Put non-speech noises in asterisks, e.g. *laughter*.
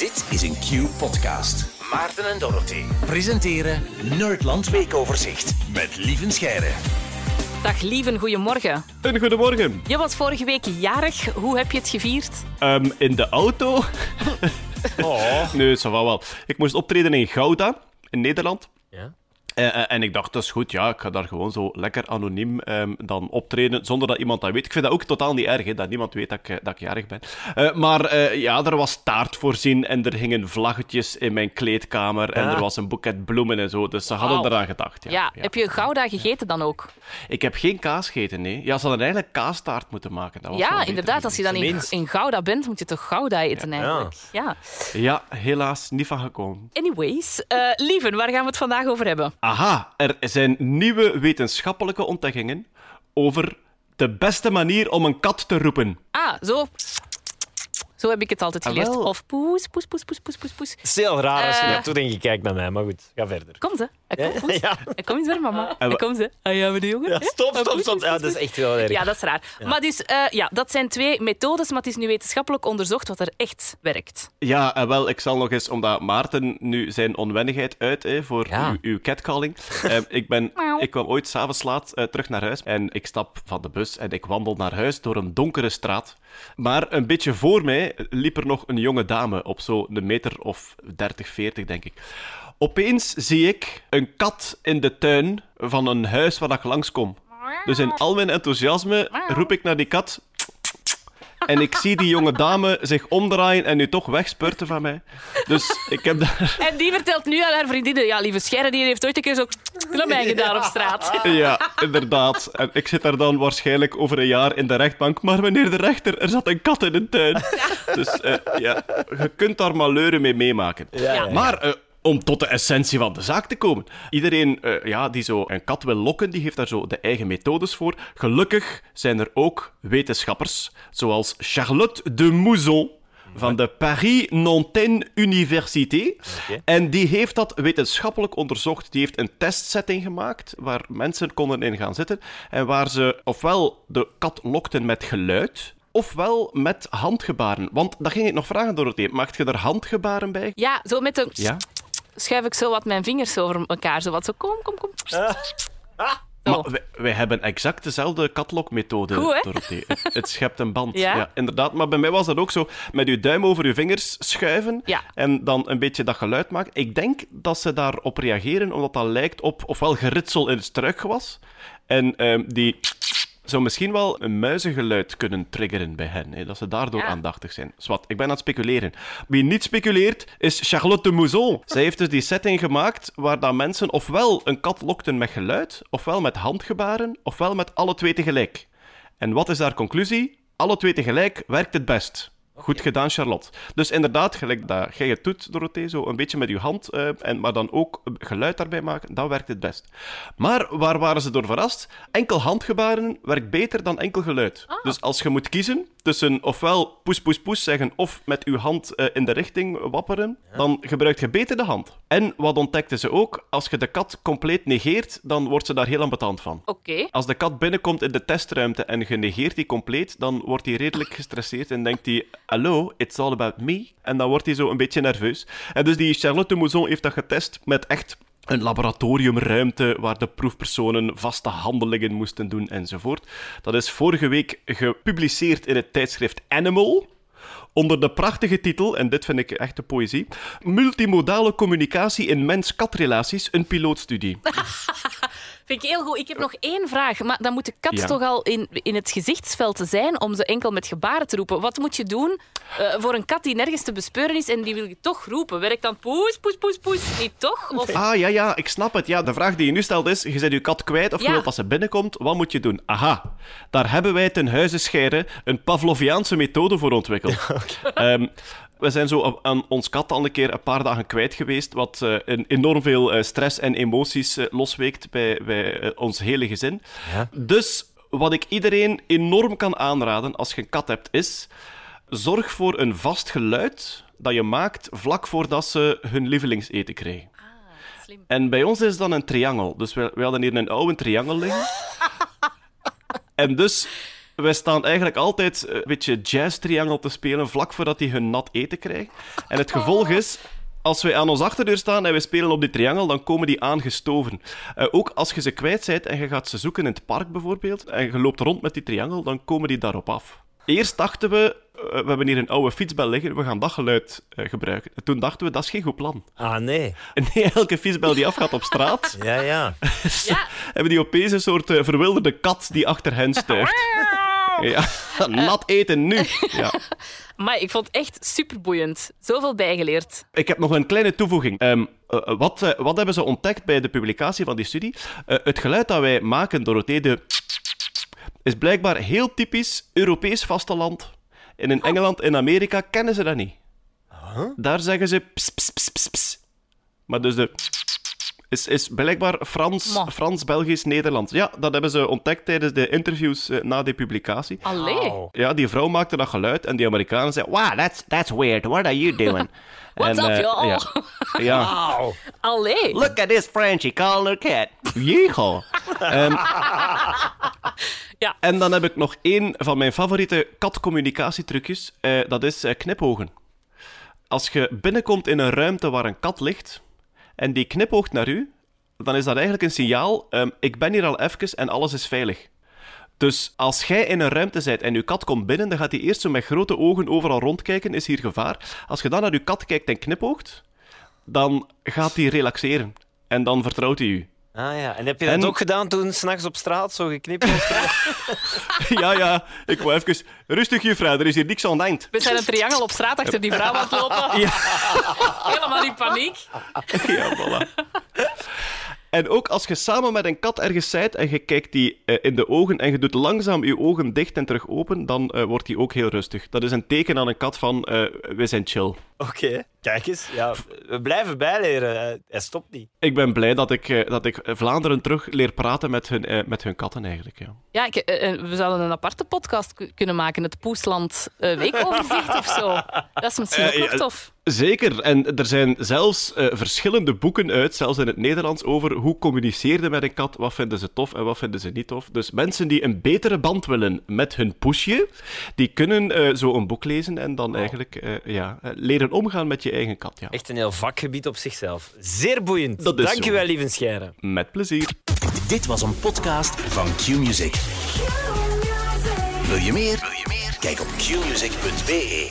Dit is een Q-podcast. Maarten en Dorothy presenteren Nerdland Weekoverzicht met Lieven Scheire. Dag Lieven, goedemorgen. Een goedemorgen. Je was vorige week jarig. Hoe heb je het gevierd? Ehm, in de auto? Oh. *laughs* Nee, va wel. Ik moest optreden in Gouda, in Nederland. Ja? Eh, eh, en ik dacht, dat is goed, ja, ik ga daar gewoon zo lekker anoniem ehm, dan optreden, zonder dat iemand dat weet. Ik vind dat ook totaal niet erg, hè, dat niemand weet dat ik, eh, dat ik jarig ben. Maar ja, er was taart voorzien en er hingen vlaggetjes in mijn kleedkamer en er was een boeket bloemen en zo, dus ze hadden eraan gedacht. Ja, Ja, ja. heb je Gouda gegeten dan ook? Ik heb geen kaas gegeten, nee. Ja, ze hadden eigenlijk kaastaart moeten maken. Dat was Ja, inderdaad. Als je dan in, in Gouda bent, moet je toch Gouda eten eigenlijk. Ja. Ja, helaas niet van gekomen. Anyways, Lieven, waar gaan we het vandaag over hebben? Aha, er zijn nieuwe wetenschappelijke ontdekkingen over de beste manier om een kat te roepen. Ah, zo. Zo heb ik het altijd Ah, geleerd. wel. Of poes, poes, poes, poes, poes, poes, poes. Het is heel raar als je Eh. dat doet en je kijkt naar mij, maar goed, ga verder. Kom ze. Eh, Kom, poes. Ja. Eh, Kom eens weer, mama. En Eh, wa- Kom ze. Ah ja, jongen. Ja, stop, Eh, stop, poes, stop. poes, Ja, poes, dat is echt heel erg. Ja, dat is raar. Maar dus, eh, ja, dat zijn twee methodes, maar het is nu wetenschappelijk onderzocht wat er echt werkt. Ja, en wel, ik zal nog eens, omdat Maarten nu zijn onwennigheid uit hè, voor Ja. uw, uw catcalling. Eh, ik, ben, ik kwam ooit s'avonds laat eh, terug naar huis en ik stap van de bus en ik wandel naar huis door een donkere straat. Maar een beetje voor mij liep er nog een jonge dame op zo'n meter of 30, 40, denk ik. Opeens zie ik een kat in de tuin van een huis waar ik langskom. Dus in al mijn enthousiasme roep ik naar die kat. En ik zie die jonge dame zich omdraaien en nu toch wegspurten van mij. Dus ik heb daar... En die vertelt nu aan haar vriendinnen, ja, lieve Scherre, die heeft ooit een keer zo mij gedaan op straat. Ja, inderdaad. En ik zit daar dan waarschijnlijk over een jaar in de rechtbank. Maar meneer de rechter, er zat een kat in een tuin. Dus eh, ja, je kunt daar maleuren mee meemaken. Ja, ja. Maar eh, om tot de essentie van de zaak te komen. Iedereen eh, ja, die zo een kat wil lokken, die heeft daar zo de eigen methodes voor. Gelukkig zijn er ook wetenschappers, zoals Charlotte de Mouzon van de Paris-Nanterre Université. En die heeft dat wetenschappelijk onderzocht. Die heeft een testsetting gemaakt waar mensen konden in gaan zitten en waar ze ofwel de kat lokten met geluid, ofwel met handgebaren. Want dat ging ik nog vragen, Dorothee. Maakt je er handgebaren bij? Ja, zo met een... Ja. Schuif ik zo wat mijn vingers over elkaar. Zo wat zo, kom, kom, kom. Zo. Maar wij, wij hebben exact dezelfde katlokmethode, Goed, hè? Dorothee. Het, het schept een band. *laughs* Ja? inderdaad. Maar bij mij was dat ook zo. Met uw duim over uw vingers schuiven Ja. en dan een beetje dat geluid maken. Ik denk dat ze daarop reageren, omdat dat lijkt op ofwel geritsel in het struikgewas. En ehm, die zou misschien wel een muizengeluid kunnen triggeren bij hen. Hè, dat ze daardoor Ja. aandachtig zijn. Zwat, ik ben aan het speculeren. Wie niet speculeert, is Charlotte de Mouzon. Zij heeft dus die setting gemaakt waar dat mensen ofwel een kat lokten met geluid, ofwel met handgebaren, ofwel met alle twee tegelijk. En wat is haar conclusie? Alle twee tegelijk werkt het best. Goed gedaan, Charlotte. Dus inderdaad, gelijk dat jij het doet, Dorothee, zo een beetje met je hand, eh, en, maar dan ook geluid daarbij maken, dat werkt het best. Maar waar waren ze door verrast? Enkel handgebaren werkt beter dan enkel geluid. Dus als je moet kiezen tussen ofwel poes, poes, poes zeggen of met je hand eh, in de richting wapperen, dan gebruik je beter de hand. En wat ontdekten ze ook? Als je de kat compleet negeert, dan wordt ze daar heel ambetant van. Oké. Als de kat binnenkomt in de testruimte en je negeert die compleet, dan wordt hij redelijk gestresseerd en denkt hij: Hallo, it's all about me. En dan wordt hij zo een beetje nerveus. En dus die Charlotte Mouzon heeft dat getest met echt een laboratoriumruimte waar de proefpersonen vaste handelingen moesten doen enzovoort. Dat is vorige week gepubliceerd in het tijdschrift Animal. Onder de prachtige titel, en dit vind ik echte poëzie: Multimodale communicatie in mens-katrelaties, een pilootstudie. *laughs* Vind ik heel goed. Ik heb nog één vraag. Maar dan moet de kat Ja. toch al in, in het gezichtsveld zijn om ze enkel met gebaren te roepen. Wat moet je doen eh, voor een kat die nergens te bespeuren is en die wil je toch roepen? Werkt dan poes, poes, poes, poes niet toch? Of... Ah, ja, ja, ik snap het. Ja, de vraag die je nu stelt is, je zet je kat kwijt of je Ja. wilt dat ze binnenkomt, wat moet je doen? Aha, daar hebben wij ten huize scheiden een Pavloviaanse methode voor ontwikkeld. Ehm, we zijn zo aan ons kat al een keer een paar dagen kwijt geweest, wat eh, een enorm veel eh, stress en emoties eh, losweekt bij, bij ons hele gezin. Ja. Dus wat ik iedereen enorm kan aanraden als je een kat hebt, is zorg voor een vast geluid dat je maakt vlak voordat ze hun lievelingseten krijgen. Slim. En bij ons is dat een triangel. Dus we, we hadden hier een oude triangel liggen. *laughs* en dus wij staan eigenlijk altijd een beetje jazz-triangel te spelen vlak voordat die hun nat eten krijgen. En het gevolg is, als wij aan ons achterdeur staan en we spelen op die triangel, dan komen die aangestoven. Eh, ook als je ze kwijt bent en je gaat ze zoeken in het park bijvoorbeeld, en je loopt rond met die triangel, dan komen die daarop af. Eerst dachten we, eh, we hebben hier een oude fietsbel liggen, we gaan dat geluid eh, gebruiken. En toen dachten we, dat is geen goed plan. Ah, nee. En *laughs* nee, elke fietsbel die afgaat op straat, Ja, ja. Ja. *laughs* hebben die opeens een soort eh, verwilderde kat die achter hen stuift. Ja, *laughs* nat eten nu. Ja. *laughs* Maar ik vond het echt superboeiend. Zoveel bijgeleerd. Ik heb nog een kleine toevoeging. Ehm, eh, wat, eh, wat hebben ze ontdekt bij de publicatie van die studie? Eh, het geluid dat wij maken, Dorothee, de is blijkbaar heel typisch Europees vasteland. En in Engeland en Amerika kennen ze dat niet. Daar zeggen ze ps, ps, ps, ps, ps. Maar dus de is, is blijkbaar Frans, Ma. Frans, Belgisch, Nederlands. Ja, dat hebben ze ontdekt tijdens de interviews eh, na die publicatie. Allee. Ja, die vrouw maakte dat geluid en die Amerikanen zeiden: Wow, that's, that's weird. What are you doing? *laughs* What's En, up, eh, y'all? Ja. *laughs* ja. Wauw. Allee. Look at this Frenchie calling her cat. Yeehaw. *laughs* Ehm, Ja. En dan heb ik nog één van mijn favoriete katcommunicatietrucjes. Eh, dat is knipogen. Als je binnenkomt in een ruimte waar een kat ligt en die knipoogt naar u, dan is dat eigenlijk een signaal: ehm, ik ben hier al even en alles is veilig. Dus als jij in een ruimte bent en je kat komt binnen, dan gaat hij eerst zo met grote ogen overal rondkijken. Is hier gevaar? Als je dan naar je kat kijkt en knipoogt, dan gaat hij relaxeren. En dan vertrouwt hij u. Ah ja, en heb je dat En- ook gedaan toen s'nachts op straat zo geknipt was? *laughs* *laughs* ja, ja, ik wou even... Rustig, juffrouw, er is hier niks aan de hand. We zijn een triangel op straat achter die vrouw aan het lopen. Ja. *laughs* Helemaal in paniek. Ja, voilà. En ook als je samen met een kat ergens zijt en je kijkt die eh, in de ogen en je doet langzaam je ogen dicht en terug open, dan eh, wordt die ook heel rustig. Dat is een teken aan een kat van, eh, we zijn chill. Oké, kijk eens. Ja, we blijven bijleren. Hij- stopt niet. Ik ben blij dat ik, eh, dat ik Vlaanderen terug leer praten met hun, eh, met hun katten eigenlijk, ja. Ja, ik, eh, we zouden een aparte podcast ku- kunnen maken. Het Poesland eh, weekoverzicht of zo. Dat is misschien ook nog tof. Zeker. En er zijn zelfs eh, verschillende boeken uit, zelfs in het Nederlands, over hoe communiceerde met een kat, wat vinden ze tof en wat vinden ze niet tof. Dus mensen die een betere band willen met hun poesje, die kunnen eh, zo een boek lezen en dan eigenlijk eh, ja, eh, leren omgaan met je eigen kat. Ja. Echt een heel vakgebied op zichzelf. Zeer boeiend. Dat is Dank zo. u wel, lieve Scheire. Met plezier. Dit was een podcast van Q-Music. Wil je meer? Wil je meer? Kijk op qmusic.be.